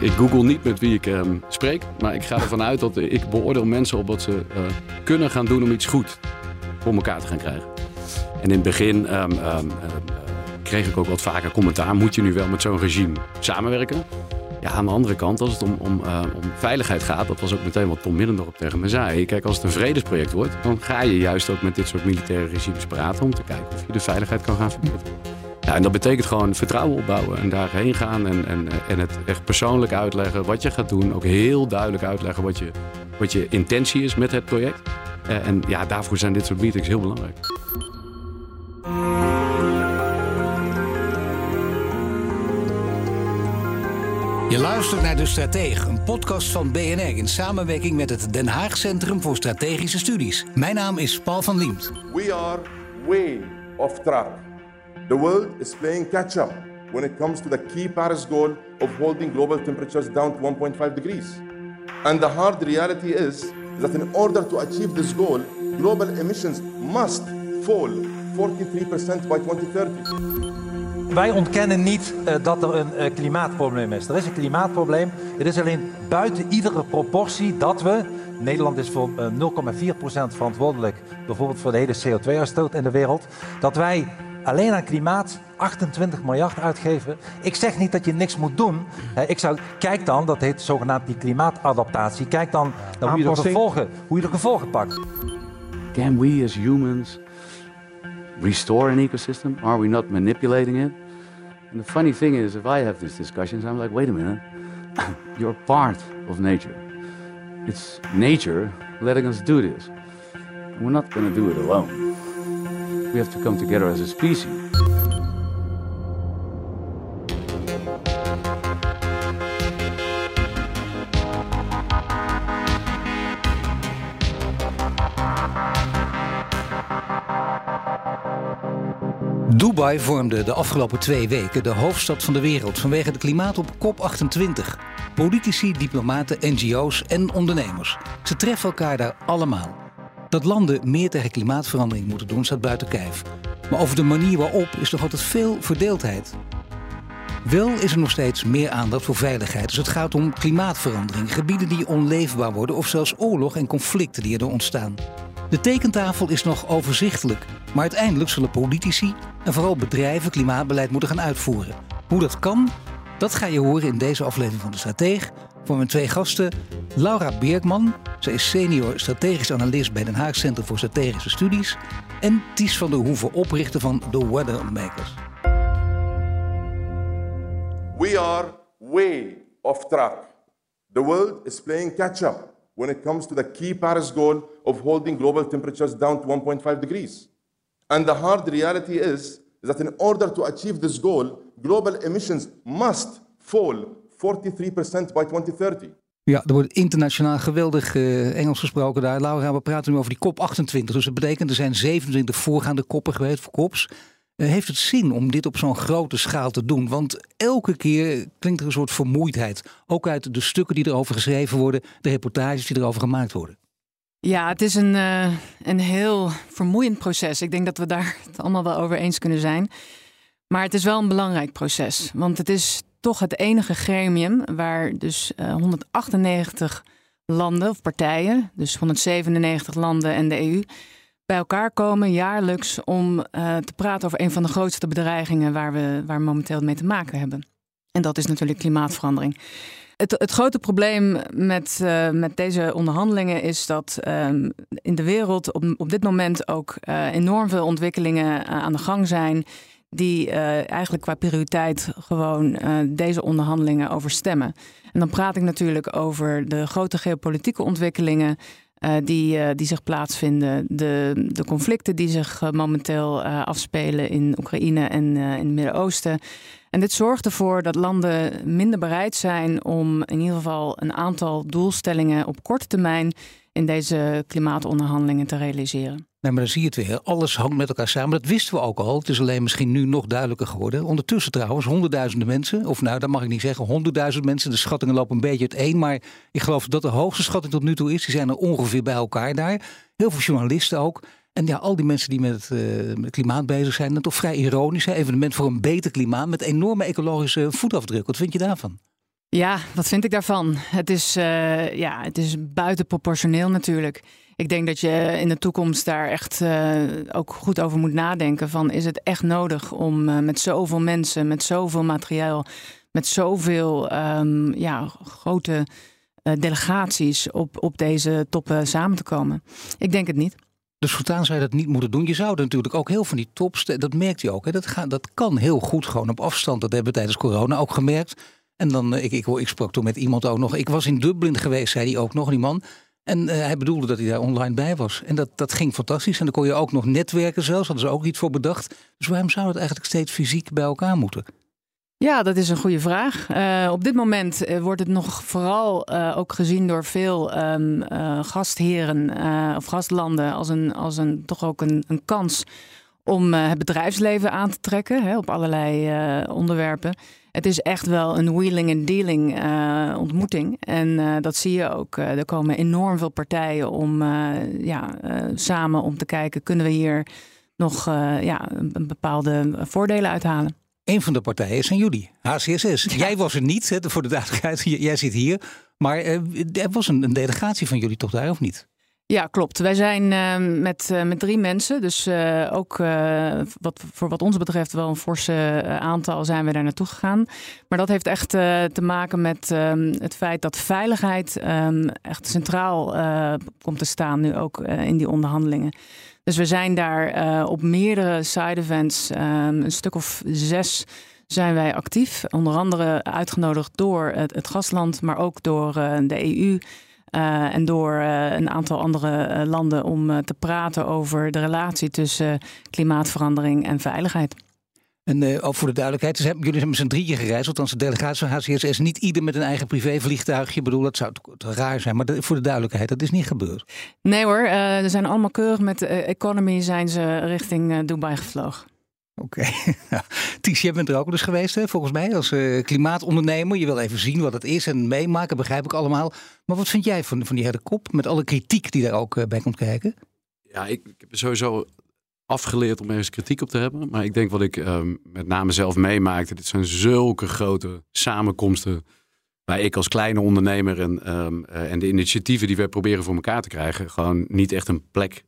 Ik google niet met wie ik ehm, spreek, maar ik ga ervan uit dat ik beoordeel mensen op wat ze eh, kunnen gaan doen om iets goed voor elkaar te gaan krijgen. En in het begin ehm, ehm, eh, kreeg ik ook wat vaker commentaar: moet je nu wel met zo'n regime samenwerken? Ja, aan de andere kant, als het om, om, eh, om veiligheid gaat, dat was ook meteen wat Tom Middendorp tegen me zei. Kijk, als het een vredesproject wordt, dan ga je juist ook met dit soort militaire regimes praten om te kijken of je de veiligheid kan gaan verbeteren. Ja, en dat betekent gewoon vertrouwen opbouwen en daarheen gaan en, en, en het echt persoonlijk uitleggen wat je gaat doen. Ook heel duidelijk uitleggen wat je, wat je intentie is met het project. Uh, en ja, daarvoor zijn dit soort meetings heel belangrijk. Je luistert naar De Stratege, een podcast van BNR in samenwerking met het Den Haag Centrum voor Strategische Studies. Mijn naam is Paul van Liemt. We are way off track. The world is playing catch up when it comes to the key Paris goal of holding global temperatures down to 1.5 degrees. And the hard reality is that in order to achieve this goal, global emissions must fall 43% by 2030. Wij ontkennen niet uh, dat er een uh, klimaatprobleem is. Er is een klimaatprobleem. Het is alleen buiten iedere proportie dat we. Nederland is voor uh, 0,4% verantwoordelijk, bijvoorbeeld voor de hele CO2-uitstoot in de wereld. Dat wij alleen aan klimaat 28 miljard uitgeven. Ik zeg niet dat je niks moet doen. ik zou, kijk dan, dat heet zogenaamd die klimaatadaptatie. Kijk dan naar hoe je, de gevolgen, hoe je de gevolgen pakt. Can we as humans restore an ecosystem? Are we not manipulating it? And the funny thing is, if I have these discussions, I'm like, wait a minute, you're part of nature. It's nature letting us do this. we're not going to do it alone. We have to come together as a species. Dubai vormde de afgelopen twee weken de hoofdstad van de wereld vanwege de klimaat op COP28. Politici, diplomaten, NGO's en ondernemers. Ze treffen elkaar daar allemaal. Dat landen meer tegen klimaatverandering moeten doen staat buiten kijf. Maar over de manier waarop is nog altijd veel verdeeldheid. Wel is er nog steeds meer aandacht voor veiligheid als het gaat om klimaatverandering, gebieden die onleefbaar worden of zelfs oorlog en conflicten die er ontstaan. De tekentafel is nog overzichtelijk, maar uiteindelijk zullen politici en vooral bedrijven klimaatbeleid moeten gaan uitvoeren. Hoe dat kan, dat ga je horen in deze aflevering van de Strateeg voor mijn twee gasten. Laura Beerkman, zij is senior strategisch analist bij Den Haag Centrum voor Strategische Studies. En Ties van der Hoeven, oprichter van The Weathermakers. We are way off track. The world is playing catch up when it comes to the key Paris goal of holding global temperatures down to 1.5 degrees. And the hard reality is that in order to achieve this goal, global emissions must fall 43% by 2030. Ja, er wordt internationaal geweldig uh, Engels gesproken daar. Laura, we praten nu over die kop 28. Dus dat betekent er zijn 27 voorgaande koppen geweest voor kops. Uh, heeft het zin om dit op zo'n grote schaal te doen? Want elke keer klinkt er een soort vermoeidheid. Ook uit de stukken die erover geschreven worden, de reportages die erover gemaakt worden. Ja, het is een, uh, een heel vermoeiend proces. Ik denk dat we daar het allemaal wel over eens kunnen zijn. Maar het is wel een belangrijk proces. Want het is toch het enige gremium waar dus uh, eh, 198 landen of partijen, dus 197 landen en de EU, bij elkaar komen jaarlijks om uh, te praten over een van de grootste bedreigingen waar we, waar momenteel mee te maken hebben. En dat is natuurlijk klimaatverandering. Het, het grote probleem met, uh, met deze onderhandelingen is dat um, in de wereld op, op dit moment ook enorm veel ontwikkelingen aan de gang zijn die uh, eigenlijk qua prioriteit gewoon uh, deze onderhandelingen overstemmen. En dan praat ik natuurlijk over de grote geopolitieke ontwikkelingen uh, die, die zich plaatsvinden, de, de conflicten die zich momenteel afspelen in Oekraïne en in het Midden-Oosten. En dit zorgt ervoor dat landen minder bereid zijn om in ieder geval een aantal doelstellingen op korte termijn in deze klimaatonderhandelingen te realiseren. Nee, maar dan zie je het weer. Alles hangt met elkaar samen. Dat wisten we ook al. Het is alleen misschien nu nog duidelijker geworden. Ondertussen trouwens, honderdduizenden mensen. Of nou, dat mag ik niet zeggen. Honderdduizend mensen. De schattingen lopen een beetje uiteen. Maar ik geloof dat de hoogste schatting tot nu toe is. Die zijn er ongeveer bij elkaar daar. Heel veel journalisten ook. En ja, al die mensen die met, uh, met klimaat bezig zijn, dat toch vrij ironisch. Hè? Evenement voor een beter klimaat met enorme ecologische voetafdruk. Wat vind je daarvan? Ja, wat vind ik daarvan? Het is, uh, ja, het is buitenproportioneel natuurlijk. Ik denk dat je in de toekomst daar echt uh, ook goed over moet nadenken. Van is het echt nodig om uh, met zoveel mensen, met zoveel materiaal, met zoveel um, ja, grote delegaties op, op deze toppen samen te komen? Ik denk het niet. Dus voortaan zou je dat niet moeten doen. Je zou natuurlijk ook heel van die tops, dat merkt je ook. Hè, dat, dat kan heel goed gewoon op afstand. Dat hebben we tijdens corona ook gemerkt. En dan, ik, ik, ik sprak toen met iemand ook nog. Ik was in Dublin geweest, zei hij ook nog, die man. En uh, hij bedoelde dat hij daar online bij was. En dat, dat ging fantastisch. En dan kon je ook nog netwerken zelfs. Hadden ze ook iets voor bedacht. Dus waarom zou het eigenlijk steeds fysiek bij elkaar moeten? Ja, dat is een goede vraag. Uh, op dit moment uh, wordt het nog vooral ook gezien door veel um, gastheren of gastlanden als een, als een toch ook een, een kans om het bedrijfsleven aan te trekken hè, op allerlei onderwerpen het is echt wel een wheeling en dealing uh, ontmoeting. En uh, dat zie je ook. Uh, er komen enorm veel partijen om ja, samen om te kijken, kunnen we hier nog ja, een bepaalde voordelen uithalen. Een van de partijen zijn jullie, HCSS. Ja. Jij was er niet, hè, voor de duidelijkheid. Jij zit hier. Maar er was een, een delegatie van jullie toch daar, of niet? Ja, klopt. Wij zijn uh, met, uh, met drie mensen. Dus uh, ook wat, voor wat ons betreft wel een forse aantal zijn we daar naartoe gegaan. Maar dat heeft echt te maken met um, het feit dat veiligheid um, echt centraal komt te staan nu ook in die onderhandelingen. Dus we zijn daar op meerdere side events, een stuk of zes zijn wij actief. Onder andere uitgenodigd door het, het gastland, maar ook door de EU. Uh, en door uh, een aantal andere uh, landen om te praten over de relatie tussen klimaatverandering en veiligheid. En ook voor de duidelijkheid, dus jullie zijn met z'n drieën gereisd, althans de delegatie van HCSS, niet ieder met een eigen privévliegtuigje. Ik bedoel, dat zou raar zijn, maar voor de duidelijkheid, dat is niet gebeurd. Nee hoor, er zijn allemaal keurig met de economy zijn ze richting Dubai gevlogen. Oké. Ties, jij bent er ook dus geweest, hè, volgens mij, als uh, klimaatondernemer. Je wil even zien wat het is en meemaken, begrijp ik allemaal. Maar wat vind jij van, van die hele kop, met alle kritiek die daar ook uh, bij komt kijken? Ja, ik, ik, heb sowieso afgeleerd om ergens kritiek op te hebben. Maar ik denk wat ik um, met name zelf meemaakte, dit zijn zulke grote samenkomsten... waar ik als kleine ondernemer en, um, uh, en de initiatieven die wij proberen voor elkaar te krijgen... gewoon niet echt een plek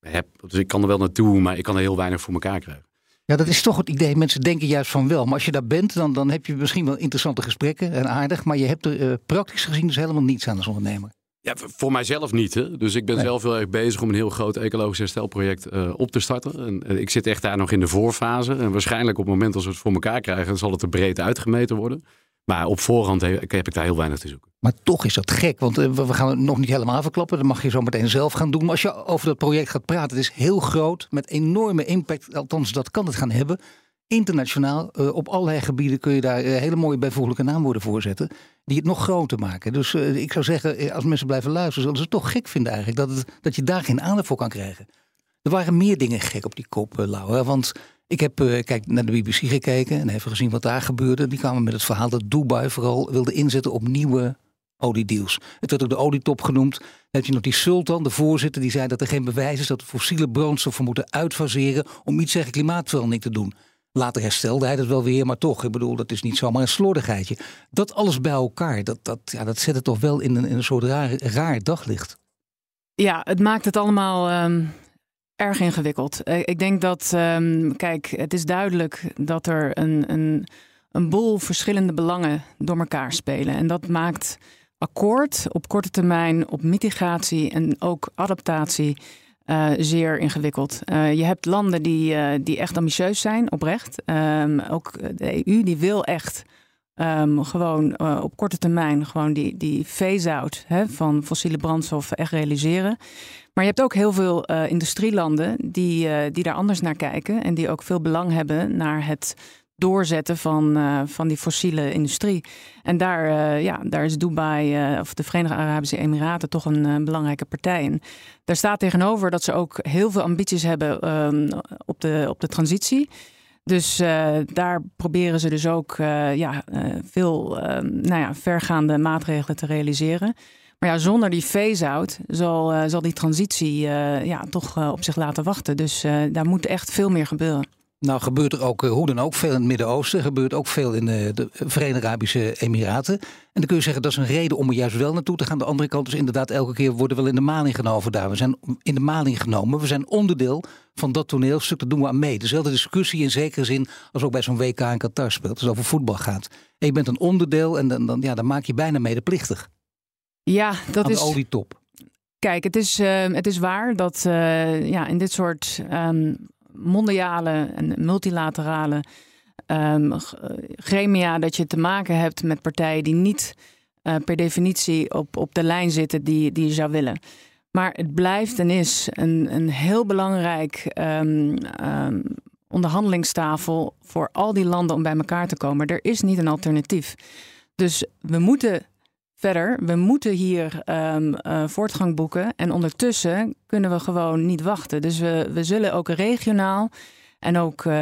heb. Dus ik kan er wel naartoe, maar ik kan er heel weinig voor elkaar krijgen. Ja, dat is toch het idee. Mensen denken juist van wel. Maar als je daar bent, dan, dan heb je misschien wel interessante gesprekken en aardig. Maar je hebt er uh, praktisch gezien dus helemaal niets aan als ondernemer. Ja, voor mijzelf niet. Hè? Dus ik ben nee. zelf heel erg bezig om een heel groot ecologisch herstelproject uh, op te starten. En, uh, ik zit echt daar nog in de voorfase. En waarschijnlijk op het moment als we het voor elkaar krijgen, zal het er breed uitgemeten worden. Maar op voorhand heb ik daar heel weinig te zoeken. Maar toch is dat gek, want we gaan het nog niet helemaal verklappen. Dat mag je zo meteen zelf gaan doen. Maar als je over dat project gaat praten, het is heel groot, met enorme impact. Althans, dat kan het gaan hebben. Internationaal, uh, op allerlei gebieden kun je daar uh, hele mooie bijvoeglijke naamwoorden voor zetten. Die het nog groter maken. Dus ik zou zeggen, als mensen blijven luisteren, zullen ze het toch gek vinden eigenlijk. Dat, het, dat je daar geen aandacht voor kan krijgen. Er waren meer dingen gek op die kop, Laura. Want ik heb uh, kijk, naar de BBC gekeken en even gezien wat daar gebeurde. Die kwamen met het verhaal dat Dubai vooral wilde inzetten op nieuwe oliedeals. Het werd ook de olietop genoemd. Dan heb je nog die sultan, de voorzitter, die zei dat er geen bewijs is dat we fossiele brandstoffen moeten uitfaseren om iets tegen klimaatverandering te doen. Later herstelde hij dat wel weer, maar toch, ik bedoel, dat is niet zomaar een slordigheidje. Dat alles bij elkaar, dat, dat, ja, dat zet het toch wel in een, in een soort raar, daglicht. Ja, het maakt het allemaal um, erg ingewikkeld. Ik denk dat, um, kijk, het is duidelijk dat er een, een, een boel verschillende belangen door elkaar spelen. En dat maakt akkoord op korte termijn op mitigatie en ook adaptatie uh, zeer ingewikkeld. Uh, je hebt landen die, die echt ambitieus zijn, oprecht. Um, ook de EU die wil echt um, gewoon op korte termijn gewoon die, die phase-out van fossiele brandstoffen echt realiseren. Maar je hebt ook heel veel industrielanden die, die daar anders naar kijken en die ook veel belang hebben naar het doorzetten van, van die fossiele industrie. En daar, ja, daar is Dubai of de Verenigde Arabische Emiraten toch een belangrijke partij in. Daar staat tegenover dat ze ook heel veel ambities hebben um, op, de, op de transitie. Dus daar proberen ze dus ook ja, veel ehm, nou ja, vergaande maatregelen te realiseren. Maar ja, zonder die phase-out zal, zal die transitie ja, toch op zich laten wachten. Dus daar moet echt veel meer gebeuren. Nou gebeurt er ook, eh, hoe dan ook, veel in het Midden-Oosten. gebeurt ook veel in de, de Verenigde Arabische Emiraten. En dan kun je zeggen, dat is een reden om er juist wel naartoe te gaan. De andere kant is inderdaad, elke keer worden we wel in de maling genomen daar. We zijn in de maling genomen. We zijn onderdeel van dat toneelstuk, daar doen we aan mee. Dezelfde discussie in zekere zin als ook bij zo'n WK in Qatar speelt. Als het over voetbal gaat. En je bent een onderdeel en dan, dan, ja, dan maak je bijna medeplichtig. Ja, dat aan is... al die top. Kijk, het is, uh, het is waar dat uh, ja, in dit soort um, mondiale en multilaterale um, gremia dat je te maken hebt met partijen die niet uh, per definitie op, op de lijn zitten die, die je zou willen. Maar het blijft en is een, een heel belangrijk um, um, onderhandelingstafel voor al die landen om bij elkaar te komen. Er is niet een alternatief. Dus we moeten verder. We moeten hier um, uh, voortgang boeken. En ondertussen kunnen we gewoon niet wachten. Dus we, we zullen ook regionaal en ook uh,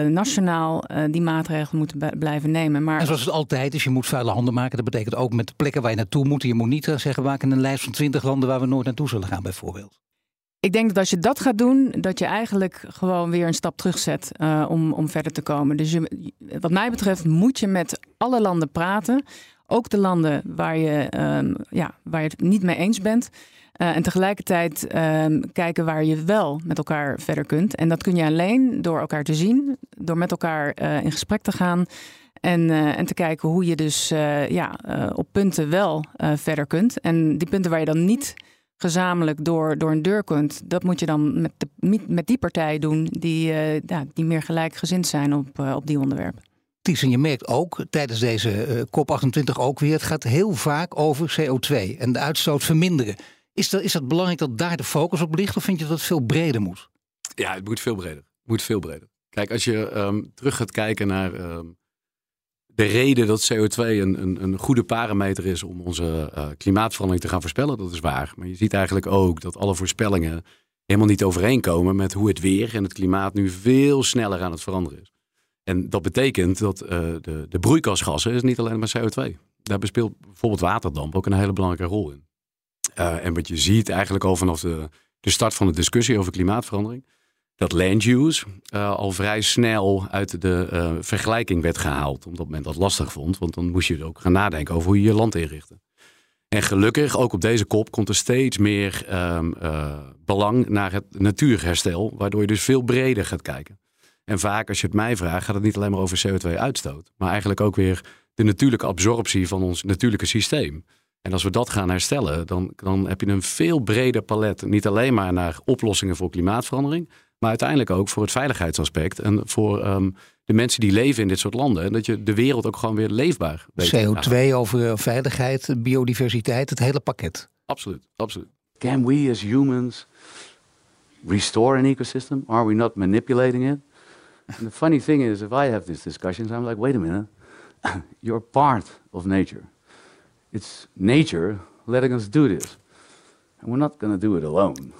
nationaal uh, die maatregelen moeten blijven nemen. Maar... En zoals het altijd is, je moet vuile handen maken. Dat betekent ook met de plekken waar je naartoe moet. Je moet niet zeggen, we maken een lijst van twintig landen waar we nooit naartoe zullen gaan, bijvoorbeeld. Ik denk dat als je dat gaat doen, dat je eigenlijk gewoon weer een stap terugzet uh, om, om verder te komen. Dus je, wat mij betreft moet je met alle landen praten. Ook de landen waar je, um, ja, waar je het niet mee eens bent. Uh, en tegelijkertijd um, kijken waar je wel met elkaar verder kunt. En dat kun je alleen door elkaar te zien, door met elkaar uh, in gesprek te gaan. En, uh, en te kijken hoe je dus ja, op punten wel verder kunt. En die punten waar je dan niet gezamenlijk door, door een deur kunt, dat moet je dan met, de, met die partijen doen die, ja, die meer gelijkgezind zijn op, op die onderwerpen. Ties, en je merkt ook tijdens deze uh, COP28 ook weer, het gaat heel vaak over CO2 en de uitstoot verminderen. Is dat, is dat belangrijk dat daar de focus op ligt of vind je dat het veel breder moet? Ja, het moet veel breder. Het moet veel breder. Kijk, als je um, terug gaat kijken naar um, de reden dat CO2 een, een, een, goede parameter is om onze uh, klimaatverandering te gaan voorspellen, dat is waar. Maar je ziet eigenlijk ook dat alle voorspellingen helemaal niet overeenkomen met hoe het weer en het klimaat nu veel sneller aan het veranderen is. En dat betekent dat uh, de, de broeikasgassen is niet alleen maar CO2. Daar bespeelt bijvoorbeeld waterdamp ook een hele belangrijke rol in. Uh, en wat je ziet eigenlijk al vanaf de, de start van de discussie over klimaatverandering, dat land use uh, al vrij snel uit de vergelijking werd gehaald. Omdat men dat lastig vond, want dan moest je ook gaan nadenken over hoe je je land inrichtte. En gelukkig, ook op deze kop, komt er steeds meer um, belang naar het natuurherstel, waardoor je dus veel breder gaat kijken. En vaak, als je het mij vraagt, gaat het niet alleen maar over CO2-uitstoot, maar eigenlijk ook weer de natuurlijke absorptie van ons natuurlijke systeem. En als we dat gaan herstellen, dan, dan heb je een veel breder palet. Niet alleen maar naar oplossingen voor klimaatverandering, maar uiteindelijk ook voor het veiligheidsaspect en voor um, de mensen die leven in dit soort landen. En dat je de wereld ook gewoon weer leefbaar weet. CO2 over veiligheid, biodiversiteit, het hele pakket. Absoluut, absoluut. Can we as humans restore an ecosystem? Are we not manipulating it? And the funny thing is, if I have these discussions, I'm like, wait a minute, you're part of nature. It's nature letting us do this. And we're not going to do it alone.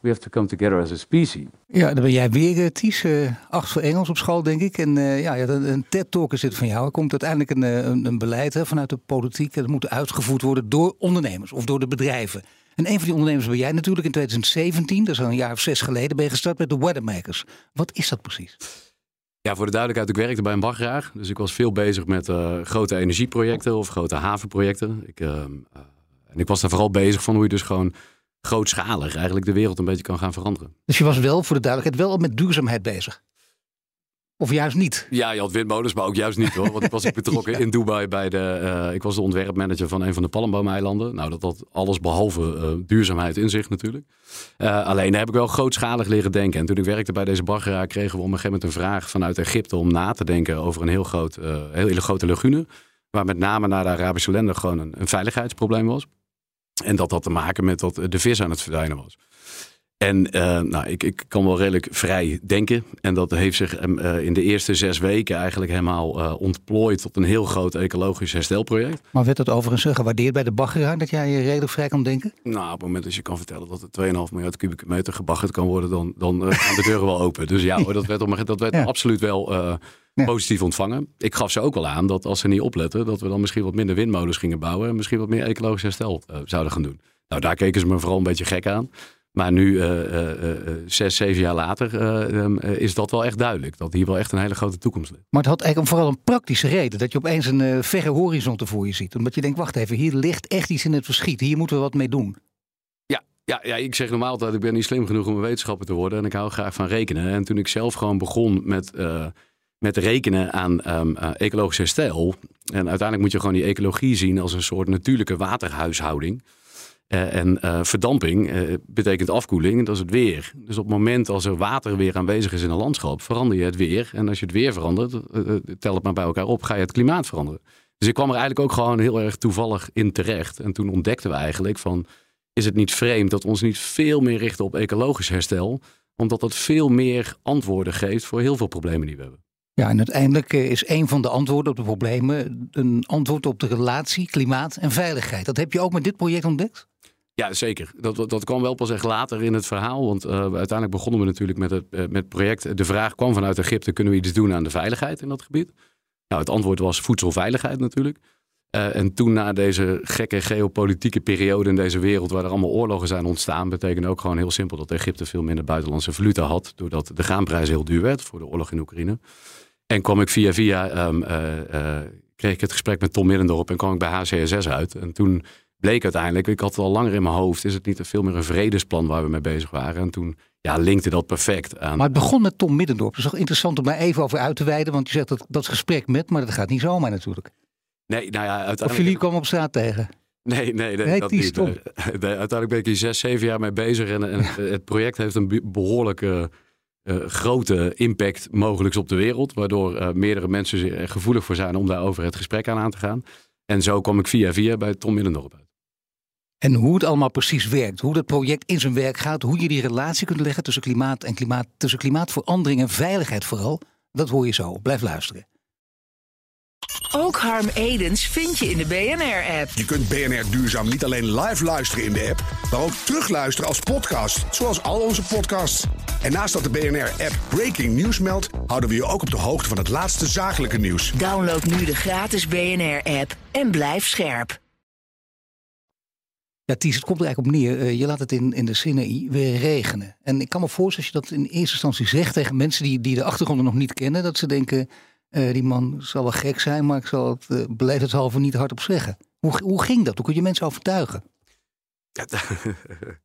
We have to come together as a species. Ja, dan ben jij weer, uh, Ties, uh, acht voor Engels op school, denk ik. En uh, ja, een, een TED-talk is dit van jou. Er komt uiteindelijk een, een, een beleid hè, vanuit de politiek. Dat moet uitgevoerd worden door ondernemers of door de bedrijven. En een van die ondernemers ben jij natuurlijk in 2017, dat is al een jaar of zes geleden, ben je gestart met de Weathermakers. Wat is dat precies? Ja, voor de duidelijkheid, ik werkte bij een baggraag. Dus ik was veel bezig met uh, grote energieprojecten of grote havenprojecten. Ik, uh, uh, en ik was daar vooral bezig van hoe je dus gewoon grootschalig eigenlijk de wereld een beetje kan gaan veranderen. Dus je was wel, voor de duidelijkheid, wel met duurzaamheid bezig? Of juist niet? Ja, je had windmolens, maar ook juist niet hoor. Want ik was ik betrokken ja. in Dubai bij de. Uh, ik was de ontwerpmanager van een van de palmbomeilanden. Nou, dat had alles behalve uh, duurzaamheid in zich natuurlijk. Uh, alleen daar heb ik wel grootschalig leren denken. En toen ik werkte bij deze baggeraar, kregen we op een gegeven moment een vraag vanuit Egypte om na te denken over een heel groot, hele grote lagune. Waar met name naar de Arabische landen gewoon een, een veiligheidsprobleem was. En dat had te maken met dat de vis aan het verdwijnen was. En uh, nou, ik, ik kan wel redelijk vrij denken. En dat heeft zich uh, in de eerste zes weken eigenlijk helemaal uh, ontplooid tot een heel groot ecologisch herstelproject. Maar werd dat overigens gewaardeerd bij de baggeraar dat jij redelijk vrij kan denken? Nou, op het moment dat je kan vertellen dat er 2,5 miljard kubieke meter gebaggerd kan worden, dan, dan gaan de deuren wel open. Dus ja, hoor, dat werd, dat werd ja. absoluut wel ja. positief ontvangen. Ik gaf ze ook wel aan dat als ze niet opletten, dat we dan misschien wat minder windmolens gingen bouwen en misschien wat meer ecologisch herstel zouden gaan doen. Nou, daar keken ze me vooral een beetje gek aan. Maar nu, uh, zes, zeven jaar later, is dat wel echt duidelijk. Dat hier wel echt een hele grote toekomst ligt. Maar het had eigenlijk vooral een praktische reden. Dat je opeens een verre horizon voor je ziet. Omdat je denkt, wacht even, hier ligt echt iets in het verschiet. Hier moeten we wat mee doen. Ja, ja, ja, ik zeg normaal altijd, ik ben niet slim genoeg om een wetenschapper te worden. En ik hou graag van rekenen. En toen ik zelf gewoon begon met, met rekenen aan um, ecologisch herstel. En uiteindelijk moet je gewoon die ecologie zien als een soort natuurlijke waterhuishouding. Uh, en uh, verdamping uh, betekent afkoeling, dat is het weer. Dus op het moment als er water weer aanwezig is in een landschap, verander je het weer. En als je het weer verandert, tel het maar bij elkaar op, ga je het klimaat veranderen. Dus ik kwam er eigenlijk ook gewoon heel erg toevallig in terecht. En toen ontdekten we eigenlijk van, is het niet vreemd dat we ons niet veel meer richten op ecologisch herstel, omdat dat veel meer antwoorden geeft voor heel veel problemen die we hebben. Ja, en uiteindelijk is een van de antwoorden op de problemen een antwoord op de relatie klimaat en veiligheid. Dat heb je ook met dit project ontdekt? Ja, zeker. Dat, dat kwam wel pas echt later in het verhaal. Want uh, uiteindelijk begonnen we natuurlijk met het, uh, met project. De vraag kwam vanuit Egypte: kunnen we iets doen aan de veiligheid in dat gebied? Nou, het antwoord was voedselveiligheid natuurlijk. Uh, en toen na deze gekke geopolitieke periode in deze wereld, waar er allemaal oorlogen zijn ontstaan, betekende ook gewoon heel simpel dat Egypte veel minder buitenlandse valuta had, doordat de graanprijs heel duur werd voor de oorlog in Oekraïne. En kwam ik via via, um, kreeg ik het gesprek met Tom Middendorp en kwam ik bij HCSS uit. En toen bleek uiteindelijk, ik had het al langer in mijn hoofd, is het niet veel meer een vredesplan waar we mee bezig waren. En toen ja, linkte dat perfect aan. Maar het begon met Tom Middendorp. Het is toch interessant om daar even over uit te wijden, want je zegt dat dat gesprek met, maar dat gaat niet zomaar natuurlijk. Nee, nou ja, uiteindelijk... Of jullie komen op straat tegen? Nee, nee, nee, nee dat niet. Nee, uiteindelijk ben ik hier zes, zeven jaar mee bezig en, en het project heeft een behoorlijke uh, grote impact mogelijk op de wereld, waardoor uh, meerdere mensen er gevoelig voor zijn om daarover het gesprek aan aan te gaan. En zo kom ik via via bij Tom Middendorp uit. En hoe het allemaal precies werkt, hoe dat project in zijn werk gaat, hoe je die relatie kunt leggen tussen klimaat en klimaat, tussen klimaatverandering en veiligheid vooral, dat hoor je zo. Blijf luisteren. Ook Harm Edens vind je in de BNR-app. Je kunt BNR Duurzaam niet alleen live luisteren in de app, maar ook terugluisteren als podcast, zoals al onze podcasts. En naast dat de BNR-app Breaking News meldt, houden we je ook op de hoogte van het laatste zakelijke nieuws. Download nu de gratis BNR-app en blijf scherp. Ja, Ties, het komt er eigenlijk op neer. Uh, je laat het in, in de Sinaï weer regenen. En ik kan me voorstellen, als je dat in eerste instantie zegt tegen mensen die, die de achtergronden nog niet kennen, dat ze denken, uh, die man zal wel gek zijn, maar ik zal het uh, beleefdheidshalve niet hardop zeggen. Hoe, hoe ging dat? Hoe kun je mensen overtuigen? Ja,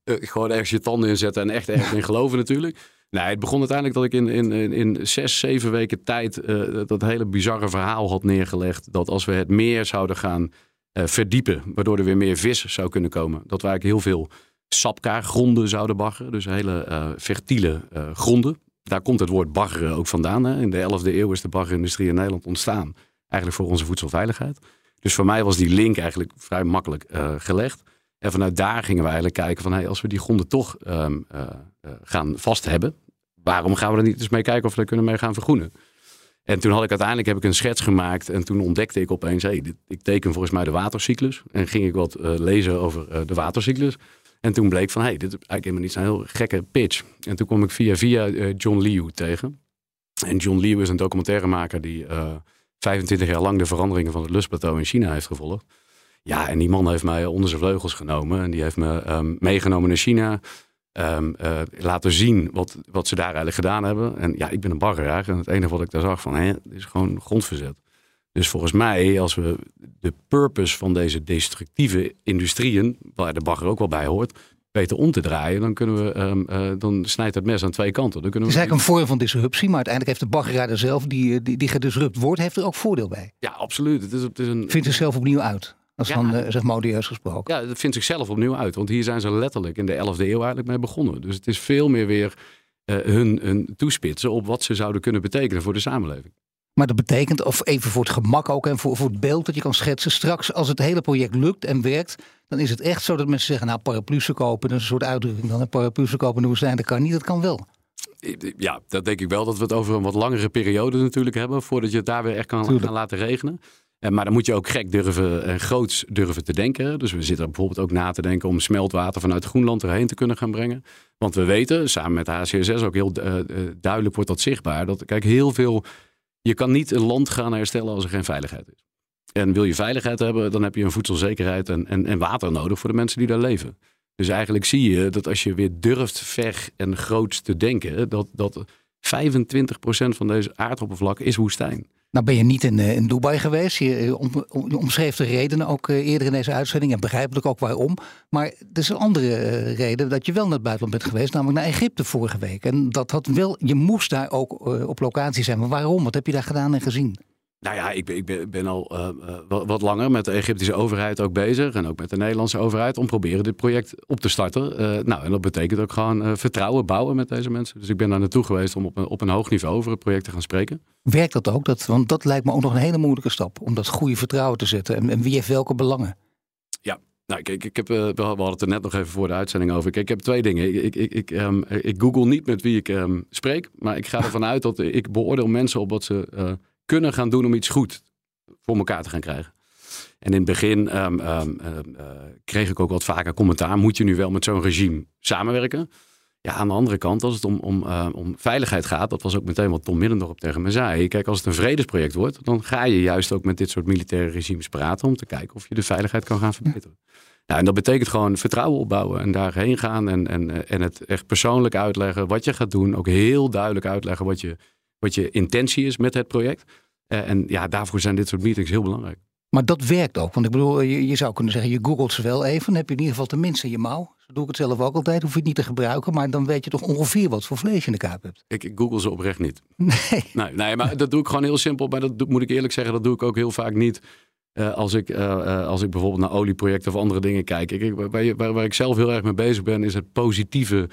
gewoon ergens je tanden inzetten en echt ergens in geloven natuurlijk. Nee, het begon uiteindelijk dat ik in, in, in zes, zeven weken tijd uh, dat hele bizarre verhaal had neergelegd. Dat als we het meer zouden gaan verdiepen, waardoor er weer meer vis zou kunnen komen. Dat we eigenlijk heel veel sapkaargronden zouden baggeren. Dus hele uh, fertiele gronden. Daar komt het woord baggeren ook vandaan. Hè. In de 11e eeuw is de baggerindustrie in Nederland ontstaan. Eigenlijk voor onze voedselveiligheid. Dus voor mij was die link eigenlijk vrij makkelijk gelegd. En vanuit daar gingen we eigenlijk kijken van hey, als we die gronden toch uh, gaan vast hebben, waarom gaan we er niet eens mee kijken of we er kunnen mee gaan vergroenen? En toen had ik uiteindelijk heb ik een schets gemaakt en toen ontdekte ik opeens, hey, ik teken volgens mij de watercyclus. En ging ik wat uh, lezen over de watercyclus. En toen bleek van, hey, dit is eigenlijk helemaal niet zo'n heel gekke pitch. En toen kwam ik via via John Liu tegen. En John Liu is een documentairemaker die 25 jaar lang de veranderingen van het lustplateau in China heeft gevolgd. Ja, en die man heeft mij onder zijn vleugels genomen. En die heeft me um, meegenomen naar China. Um, uh, laten zien wat, wat ze daar eigenlijk gedaan hebben. En ja, ik ben een baggeraar. En het enige wat ik daar zag van, hè, is gewoon grondverzet. Dus volgens mij, als we de purpose van deze destructieve industrieën, waar de bagger ook wel bij hoort, weten om te draaien, dan kunnen we, um, uh, dan snijdt het mes aan twee kanten. Dan kunnen we... Het is eigenlijk een vorm van disruptie, maar uiteindelijk heeft de baggeraar zelf, die, die, die gedisrupt wordt, heeft er ook voordeel bij. Ja, absoluut. Het is, het is een... Vindt zichzelf opnieuw uit. Dat is ja, dan zeg modieus gesproken. Ja, dat vindt zichzelf opnieuw uit. Want hier zijn ze letterlijk in de 11e eeuw eigenlijk mee begonnen. Dus het is veel meer weer uh, hun, hun toespitsen op wat ze zouden kunnen betekenen voor de samenleving. Maar dat betekent, of even voor het gemak ook en voor, voor het beeld dat je kan schetsen. Straks, als het hele project lukt en werkt, dan is het echt zo dat mensen zeggen: Nou, paraplu's kopen, dat is een soort uitdrukking dan. Paraplu's kopen de woestijn, dat kan niet, dat kan wel. Ja, dat denk ik wel dat we het over een wat langere periode natuurlijk hebben. voordat je het daar weer echt kan gaan laten regenen. En, maar dan moet je ook gek durven en groots durven te denken. Dus we zitten bijvoorbeeld ook na te denken om smeltwater vanuit Groenland erheen te kunnen gaan brengen. Want we weten, samen met HCSS ook heel uh, duidelijk wordt dat zichtbaar. Dat kijk, heel veel. Je kan niet een land gaan herstellen als er geen veiligheid is. En wil je veiligheid hebben, dan heb je een voedselzekerheid en, en, en water nodig voor de mensen die daar leven. Dus eigenlijk zie je dat als je weer durft ver en groots te denken, dat, dat 25% van deze aardoppervlak is woestijn. Nou ben je niet in, eh, in Dubai geweest. Je eh, om, omschreef de redenen ook eh, eerder in deze uitzending. En begrijpelijk ook waarom. Maar er is een andere reden dat je wel naar het buitenland bent geweest. Namelijk naar Egypte vorige week. En dat had wel, je moest daar ook op locatie zijn. Maar waarom? Wat heb je daar gedaan en gezien? Nou ja, ik ben, ik ben, ben al uh, wat, wat, langer met de Egyptische overheid ook bezig. En ook met de Nederlandse overheid. Om proberen dit project op te starten. Uh, nou, en dat betekent ook gewoon vertrouwen bouwen met deze mensen. Dus ik ben daar naartoe geweest om op een, op een hoog niveau over het project te gaan spreken. Werkt dat ook? Dat, want dat lijkt me ook nog een hele moeilijke stap. Om dat goede vertrouwen te zetten. En, en wie heeft welke belangen? Ja, nou, kijk, ik heb, we hadden het er net nog even voor de uitzending over. Kijk, ik heb twee dingen. Ik, ik, ik, um, ik google niet met wie ik um, spreek. Maar ik ga ervan uit dat ik beoordeel mensen op wat ze kunnen gaan doen om iets goed voor elkaar te gaan krijgen. En in het begin ehm, ehm, ehm, eh, kreeg ik ook wat vaker commentaar. Moet je nu wel met zo'n regime samenwerken? Ja, aan de andere kant, als het om, om, uh, om veiligheid gaat, dat was ook meteen wat Tom Middendorp tegen me zei. Kijk, als het een vredesproject wordt, dan ga je juist ook met dit soort militaire regimes praten om te kijken of je de veiligheid kan gaan verbeteren. Nou, en dat betekent gewoon vertrouwen opbouwen en daarheen gaan en, en, eh, en het echt persoonlijk uitleggen wat je gaat doen. Ook heel duidelijk uitleggen wat je, wat je intentie is met het project. Uh, en ja, daarvoor zijn dit soort meetings heel belangrijk. Maar dat werkt ook. Want ik bedoel, je, je, zou kunnen zeggen, je googelt ze wel even. Dan heb je in ieder geval tenminste je mouw. Zo doe ik het zelf ook altijd. Hoef je het niet te gebruiken. Maar dan weet je toch ongeveer wat voor vlees je in de kaap hebt. Ik, ik google ze oprecht niet. Nee. nee. Nee, maar dat doe ik gewoon heel simpel. Maar dat moet ik eerlijk zeggen, dat doe ik ook heel vaak niet. Uh, als, ik, uh, als ik bijvoorbeeld naar olieprojecten of andere dingen kijk. Ik, waar, waar, waar ik zelf heel erg mee bezig ben, is het positieve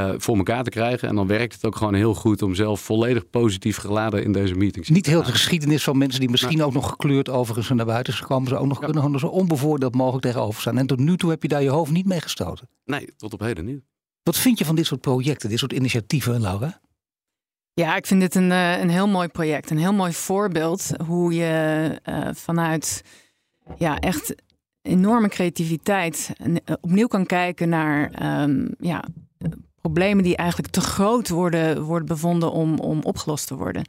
uh, voor elkaar te krijgen. En dan werkt het ook gewoon heel goed om zelf volledig positief geladen in deze meetings Niet heel de geschiedenis van mensen die misschien ook nog gekleurd overigens naar buiten zijn gekomen. Ze ook nog kunnen gewoon zo onbevoordeeld mogelijk tegenover staan. En tot nu toe heb je daar je hoofd niet mee gestoten. Nee, tot op heden niet. Wat vind je van dit soort projecten, dit soort initiatieven, Laura? Ja, ik vind dit een, uh, een heel mooi project. Een heel mooi voorbeeld hoe je uh, vanuit ja, echt enorme creativiteit opnieuw kan kijken naar um, ja, problemen die eigenlijk te groot worden, worden bevonden om, om opgelost te worden.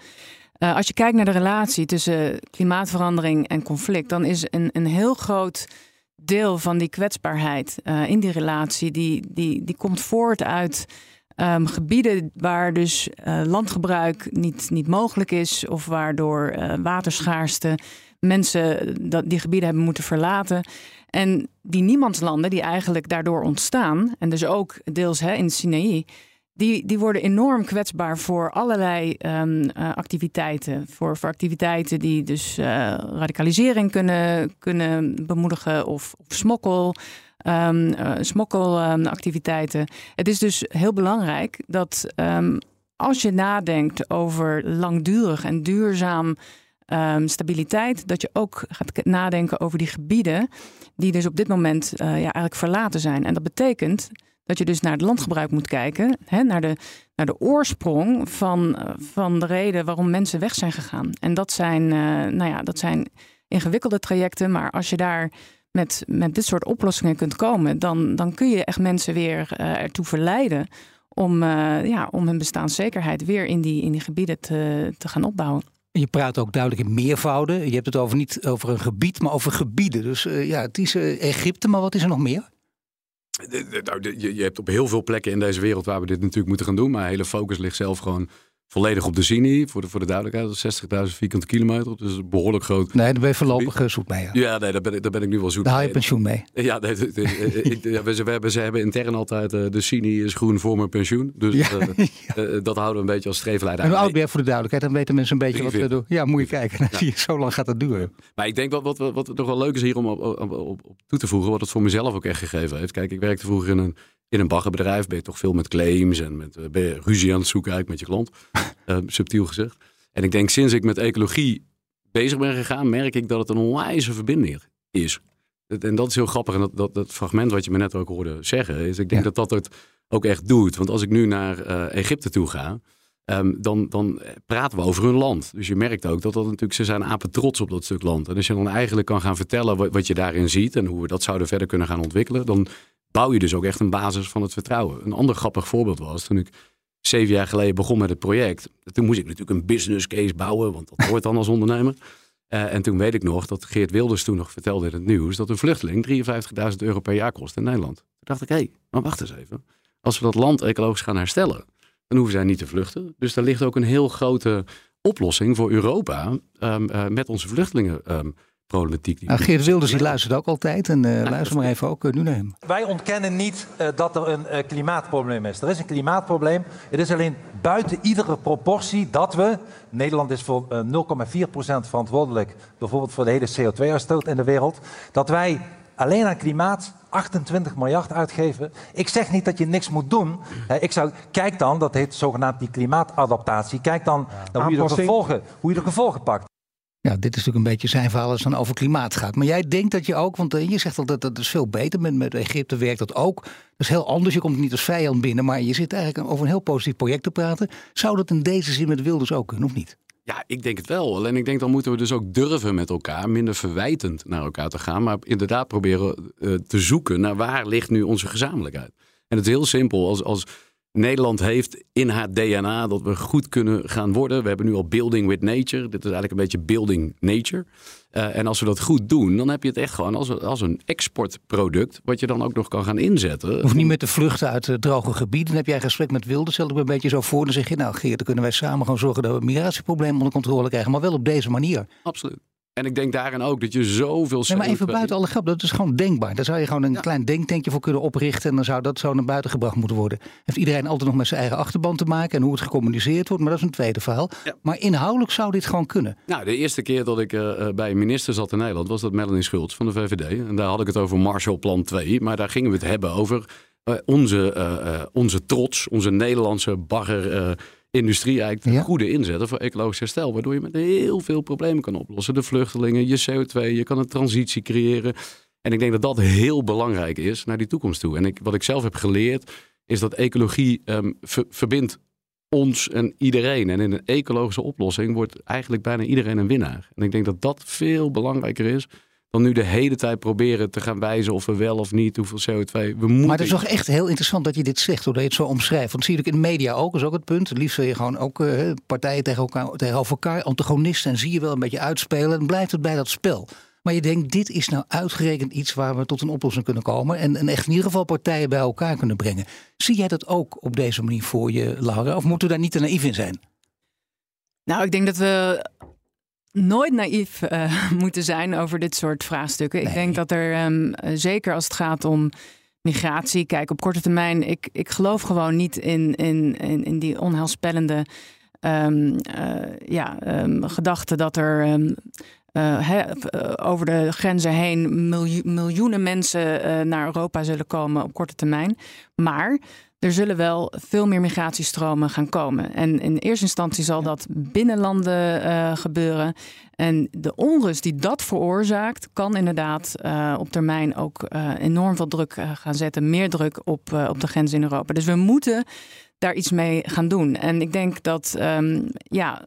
Uh, als je kijkt naar de relatie tussen klimaatverandering en conflict, dan is een, een heel groot deel van die kwetsbaarheid uh, in die relatie, die, die, die komt voort uit um, gebieden waar dus uh, landgebruik niet, niet mogelijk is, of waardoor waterschaarste mensen dat die gebieden hebben moeten verlaten. En die niemandslanden die eigenlijk daardoor ontstaan, en dus ook deels hè, in Sinaï, die, die worden enorm kwetsbaar voor allerlei um, uh, activiteiten. Voor, voor activiteiten die dus uh, radicalisering kunnen, kunnen bemoedigen of, of smokkel. Um, uh, smokkelactiviteiten. het is dus heel belangrijk dat als je nadenkt over langdurig en duurzaam um, stabiliteit, dat je ook gaat nadenken over die gebieden die dus op dit moment uh, ja, eigenlijk verlaten zijn. En dat betekent dat je dus naar het landgebruik moet kijken, hè, naar, de, naar de oorsprong van, uh, van de reden waarom mensen weg zijn gegaan. En dat zijn, uh, nou ja, dat zijn ingewikkelde trajecten, maar als je daar met, met dit soort oplossingen kunt komen, dan, dan kun je echt mensen weer ertoe verleiden om, ja, om hun bestaanszekerheid weer in die, in die gebieden te, te gaan opbouwen. Je praat ook duidelijk in meervouden. Je hebt het over niet over een gebied, maar over gebieden. Dus uh, ja, het is uh, Egypte, maar wat is er nog meer? Nou, je, je hebt op heel veel plekken in deze wereld waar we dit natuurlijk moeten gaan doen. Maar hele focus ligt zelf gewoon volledig op de Zini, voor de, voor de duidelijkheid, 60.000 vierkante kilometer. Dus behoorlijk groot. Nee, daar ben je voorlopig eh, zoek mee. Ja, ja nee, daar ben, ik, daar ben ik nu wel zoek daar haal je pensioen mee. Ja, nee, ik, ja we, we, hebben, ze hebben intern altijd, uh, de Zini is groen voor mijn pensioen. Dus ja, uh, uh, dat houden we een beetje als streefleider. En hoe oud ben je voor de duidelijkheid? Dan weten mensen een beetje wat we doen. Ja, moet je kijken. Zo lang gaat het duren. Maar ik denk wat, wat, wat, wat nog wel leuk is hier om op, op, op, op toe te voegen, wat het voor mezelf ook echt gegeven heeft. Kijk, ik werkte vroeger in een in een baggerbedrijf ben je toch veel met claims en met ben je ruzie aan het zoeken eigenlijk met je klant. uh, subtiel gezegd. En ik denk sinds ik met ecologie bezig ben gegaan, merk ik dat het een onwijze verbinding is. En dat is heel grappig. En dat, dat, dat fragment wat je me net ook hoorde zeggen, is ik denk dat dat het ook echt doet. Want als ik nu naar uh, Egypte toe ga, Ehm, dan, dan praten we over hun land. Dus je merkt ook dat dat natuurlijk, ze zijn apen trots op dat stuk land. En als je dan eigenlijk kan gaan vertellen wat, wat je daarin ziet en hoe we dat zouden verder kunnen gaan ontwikkelen, dan bouw je dus ook echt een basis van het vertrouwen. Een ander grappig voorbeeld was toen ik zeven jaar geleden begon met het project. Toen moest ik natuurlijk een business case bouwen, want dat hoort dan als ondernemer. Uh, en toen weet ik nog dat Geert Wilders toen nog vertelde in het nieuws dat een vluchteling 53.000 euro per jaar kost in Nederland. Toen dacht ik, hé, hey, maar wacht eens even. Als we dat land ecologisch gaan herstellen, dan hoeven zij niet te vluchten. Dus daar ligt ook een heel grote oplossing voor Europa um, uh, met onze vluchtelingenproblematiek. Um, nou, Geert Wilders die luistert ook altijd en uh, luister maar even ook uh, nu nemen. Wij ontkennen niet dat er een klimaatprobleem is. Er is een klimaatprobleem. Het is alleen buiten iedere proportie dat we, Nederland is voor 0,4% verantwoordelijk bijvoorbeeld voor de hele CO2-uitstoot in de wereld, dat wij alleen aan klimaat 28 miljard uitgeven. Ik zeg niet dat je niks moet doen. Ik zou, kijk dan, dat heet zogenaamd die klimaatadaptatie. Kijk dan naar hoe, je de gevolgen, hoe je de gevolgen pakt. Ja, dit is natuurlijk een beetje zijn verhaal als het dan over klimaat gaat. Maar jij denkt dat je ook, want eh, je zegt altijd dat is veel beter. Met, met Egypte werkt dat ook. Dat is heel anders. Je komt niet als vijand binnen, maar je zit eigenlijk over een heel positief project te praten. Zou dat in deze zin met Wilders ook kunnen, of niet? Ja, ik denk het wel. Alleen ik denk dan moeten we dus ook durven met elkaar minder verwijtend naar elkaar te gaan. Maar inderdaad proberen uh, te zoeken naar waar ligt nu onze gezamenlijkheid. En het is heel simpel. Als, als Nederland heeft in haar DNA dat we goed kunnen gaan worden. We hebben nu al Building with Nature. Dit is eigenlijk een beetje Building Nature. Uh, en als we dat goed doen, dan heb je het echt gewoon als, als een exportproduct. Wat je dan ook nog kan gaan inzetten. Of niet met de vluchten uit het droge gebied. Dan heb jij een gesprek met Wilde. Stel ik me een beetje zo voor. Dan zeg je, nou Geert, dan kunnen wij samen gaan zorgen dat we het migratieprobleem onder controle krijgen. Maar wel op deze manier. Absoluut. En ik denk daarin ook dat je zoveel... Nee, maar even buiten alle grap, dat is gewoon denkbaar. Daar zou je gewoon een klein denktankje voor kunnen oprichten... en dan zou dat zo naar buiten gebracht moeten worden. Heeft iedereen altijd nog met zijn eigen achterban te maken... en hoe het gecommuniceerd wordt, maar dat is een tweede verhaal. Maar inhoudelijk zou dit gewoon kunnen. Nou, de eerste keer dat ik uh, bij een minister zat in Nederland... was dat Melanie Schultz van de VVD. En daar had ik het over Marshallplan 2. Maar daar gingen we het hebben over... Uh, onze, uh, onze trots, onze Nederlandse bagger industrie eigenlijk de goede inzetten voor ecologisch herstel. Waardoor je met heel veel problemen kan oplossen. De vluchtelingen, je CO2, je kan een transitie creëren. En ik denk dat dat heel belangrijk is naar die toekomst toe. En ik, wat ik zelf heb geleerd, is dat ecologie um, verbindt ons en iedereen. En in een ecologische oplossing wordt eigenlijk bijna iedereen een winnaar. En ik denk dat dat veel belangrijker is dan nu de hele tijd proberen te gaan wijzen of we wel of niet hoeveel CO2 we moeten. Maar het is toch echt heel interessant dat je dit zegt, doordat je het zo omschrijft. Want zie ik in de media ook, is ook het punt. Liefst wil je gewoon ook uh, partijen tegen elkaar, tegenover elkaar, antagonisten, en zie je wel een beetje uitspelen. En blijft het bij dat spel. Maar je denkt, dit is nou uitgerekend iets waar we tot een oplossing kunnen komen. En, en echt in ieder geval partijen bij elkaar kunnen brengen. Zie jij dat ook op deze manier voor je, Laura? Of moeten we daar niet te naïef in zijn? Nou, ik denk dat we nooit naïef uh, moeten zijn over dit soort vraagstukken. Ik denk dat er um, zeker als het gaat om migratie, kijk op korte termijn, ik, ik geloof gewoon niet in, in, in, in die onheilspellende um, uh, ja, um, gedachte dat er. Uh, he, over de grenzen heen miljoen, miljoenen mensen naar Europa zullen komen op korte termijn. Maar er zullen wel veel meer migratiestromen gaan komen. En in eerste instantie zal dat binnenlanden uh, gebeuren. En de onrust die dat veroorzaakt, kan inderdaad uh, op termijn ook uh, enorm veel druk gaan zetten. Meer druk op, op de grens in Europa. Dus we moeten daar iets mee gaan doen. En ik denk dat um, ja,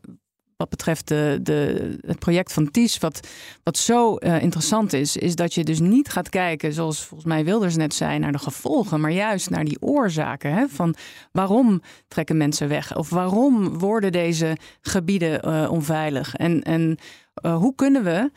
wat betreft de, de, het project van TIS, wat, wat zo uh, interessant is, is dat je dus niet gaat kijken, zoals volgens mij Wilders net zei, naar de gevolgen, maar juist naar die oorzaken. Hè, van waarom trekken mensen weg? Of waarom worden deze gebieden uh, onveilig? En, en uh, hoe kunnen we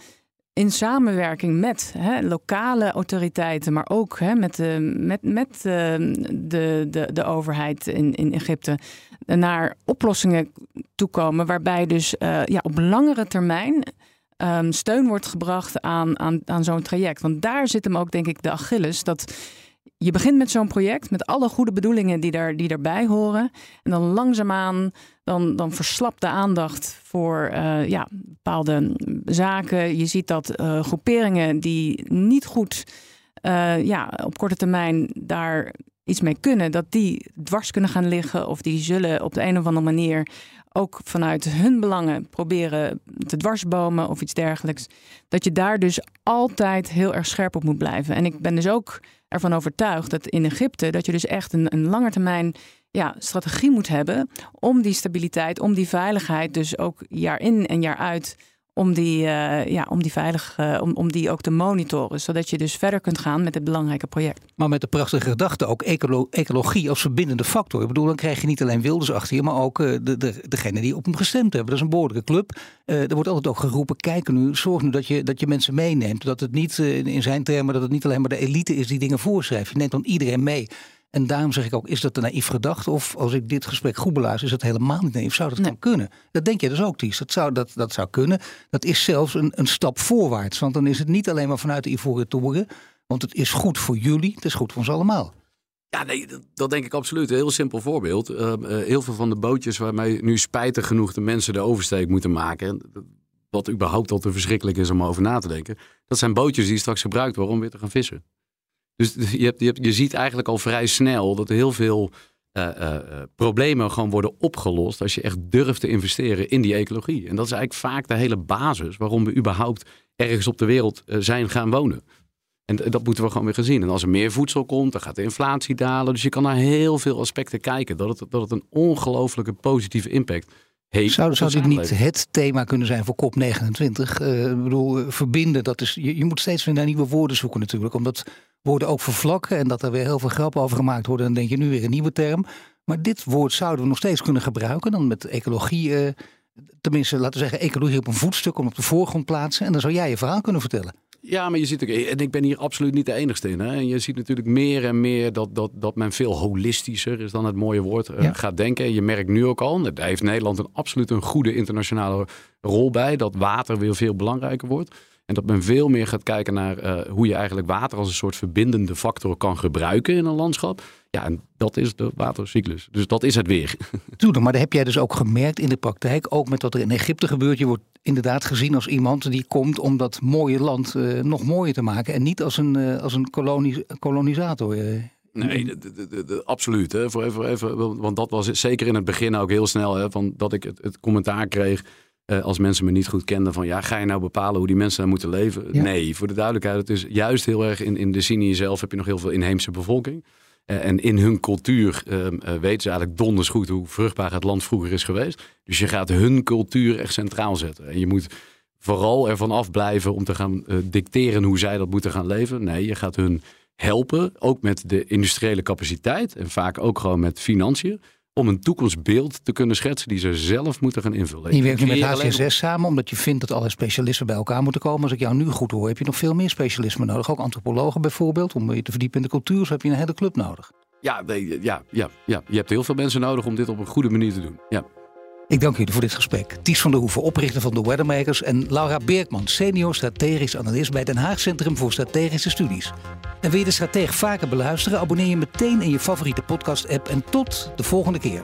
in samenwerking met hè, lokale autoriteiten, maar ook hè, met, de, met, met de, de, de, de overheid in, in Egypte naar oplossingen toekomen. Waarbij dus uh, ja, op langere termijn um, steun wordt gebracht aan, aan, aan zo'n traject. Want daar zit hem ook, denk ik, de Achilles. Dat je begint met zo'n project met alle goede bedoelingen die, daar, die daarbij horen. En dan langzaamaan dan, dan verslapt de aandacht voor uh, ja, bepaalde zaken. Je ziet dat uh, groeperingen die niet goed ja, op korte termijn daar iets mee kunnen, dat die dwars kunnen gaan liggen of die zullen op de een of andere manier ook vanuit hun belangen proberen te dwarsbomen of iets dergelijks. Dat je daar dus altijd heel erg scherp op moet blijven. En ik ben dus ook ervan overtuigd dat in Egypte dat je dus echt een, een langetermijn ja, strategie moet hebben om die stabiliteit, om die veiligheid, dus ook jaar in en jaar uit om die, uh, ja, om die veilig, uh, om, om die ook te monitoren. Zodat je dus verder kunt gaan met het belangrijke project. Maar met de prachtige gedachte ook ecolo ecologie als verbindende factor. Ik bedoel, dan krijg je niet alleen Wilders achter je, maar ook uh, de, de, die op hem gestemd hebben. Dat is een behoorlijke club. er wordt altijd ook geroepen, kijk nu, zorg nu dat je, dat je mensen meeneemt. Dat het niet, in zijn termen, dat het niet alleen maar de elite is die dingen voorschrijft. Je neemt dan iedereen mee. En daarom zeg ik ook, is dat een naïef gedachte? Of als ik dit gesprek goed beluister, is dat helemaal niet naïef. Zou dat nee. kunnen? Dat denk je dus ook, Ties. Dat zou, dat, dat zou kunnen. Dat is zelfs een, een stap voorwaarts. Want dan is het niet alleen maar vanuit de Ivoren Toren. Want het is goed voor jullie, het is goed voor ons allemaal. Ja, nee, dat, dat, denk ik absoluut. Een heel simpel voorbeeld. Uh, uh, heel veel van de bootjes waarmee nu spijtig genoeg de mensen de oversteek moeten maken. Wat überhaupt al te verschrikkelijk is om over na te denken. Dat zijn bootjes die straks gebruikt worden om weer te gaan vissen. Dus je, hebt, je, hebt, je ziet eigenlijk al vrij snel dat heel veel uh, uh, problemen gewoon worden opgelost als je echt durft te investeren in die ecologie. En dat is eigenlijk vaak de hele basis waarom we überhaupt ergens op de wereld zijn gaan wonen. En dat moeten we gewoon weer gezien. En als er meer voedsel komt, dan gaat de inflatie dalen. Dus je kan naar heel veel aspecten kijken. Dat het, dat het een ongelooflijke positieve impact heeft. Zou, zou dit niet het thema kunnen zijn voor COP29? Uh, ik bedoel, verbinden, dat is, je, je moet steeds weer naar nieuwe woorden zoeken natuurlijk. Omdat woorden ook vervlakken en dat er weer heel veel grappen over gemaakt worden. Dan denk je nu weer een nieuwe term. Maar dit woord zouden we nog steeds kunnen gebruiken. Dan met ecologie, uh, tenminste laten we zeggen ecologie op een voetstuk om op de voorgrond plaatsen. En dan zou jij je verhaal kunnen vertellen. Ja, maar je ziet ook, en ik ben hier absoluut niet de enigste in. Hè? En je ziet natuurlijk meer en meer dat, dat, dat men veel holistischer, is dan het mooie woord, uh, ja. gaat denken. Je merkt nu ook al, daar heeft Nederland een, absoluut een goede internationale rol bij, dat water weer veel belangrijker wordt. En dat men veel meer gaat kijken naar uh, hoe je eigenlijk water als een soort verbindende factor kan gebruiken in een landschap. Ja, en dat is de watercyclus. Dus dat is het weer. Tuurlijk, maar dat heb jij dus ook gemerkt in de praktijk. Ook met wat er in Egypte gebeurt. Je wordt inderdaad gezien als iemand die komt om dat mooie land uh, nog mooier te maken. En niet als een, uh, als een kolonis kolonisator. Nee, de, de, de, absoluut. Hè. Voor even, even, want dat was zeker in het begin ook heel snel. Hè, van dat ik het, het commentaar kreeg uh, als mensen me niet goed kenden van ja, ga je nou bepalen hoe die mensen daar moeten leven? Ja. Nee, voor de duidelijkheid, het is juist heel erg in, in de Sinië zelf heb je nog heel veel inheemse bevolking. Uh, en in hun cultuur uh, weten ze eigenlijk donders goed hoe vruchtbaar het land vroeger is geweest. Dus je gaat hun cultuur echt centraal zetten. En je moet vooral ervan afblijven om te gaan dicteren hoe zij dat moeten gaan leven. Nee, je gaat hun helpen, ook met de industriële capaciteit en vaak ook gewoon met financiën om een toekomstbeeld te kunnen schetsen die ze zelf moeten gaan invullen. Je werkt nu met HCSS samen omdat je vindt dat alle specialisten bij elkaar moeten komen. Als ik jou nu goed hoor, heb je nog veel meer specialisme nodig. Ook antropologen bijvoorbeeld, om je te verdiepen in de cultuur. Zo heb je een hele club nodig. Ja, ja, ja, ja, je hebt heel veel mensen nodig om dit op een goede manier te doen. Ja. Ik dank jullie voor dit gesprek. Ties van der Hoeven, oprichter van de Weathermakers... en Laura Beerkman, senior strategisch analist... bij Den Haag Centrum voor Strategische Studies. En wil je de stratege vaker beluisteren? Abonneer je meteen in je favoriete podcast-app... en tot de volgende keer.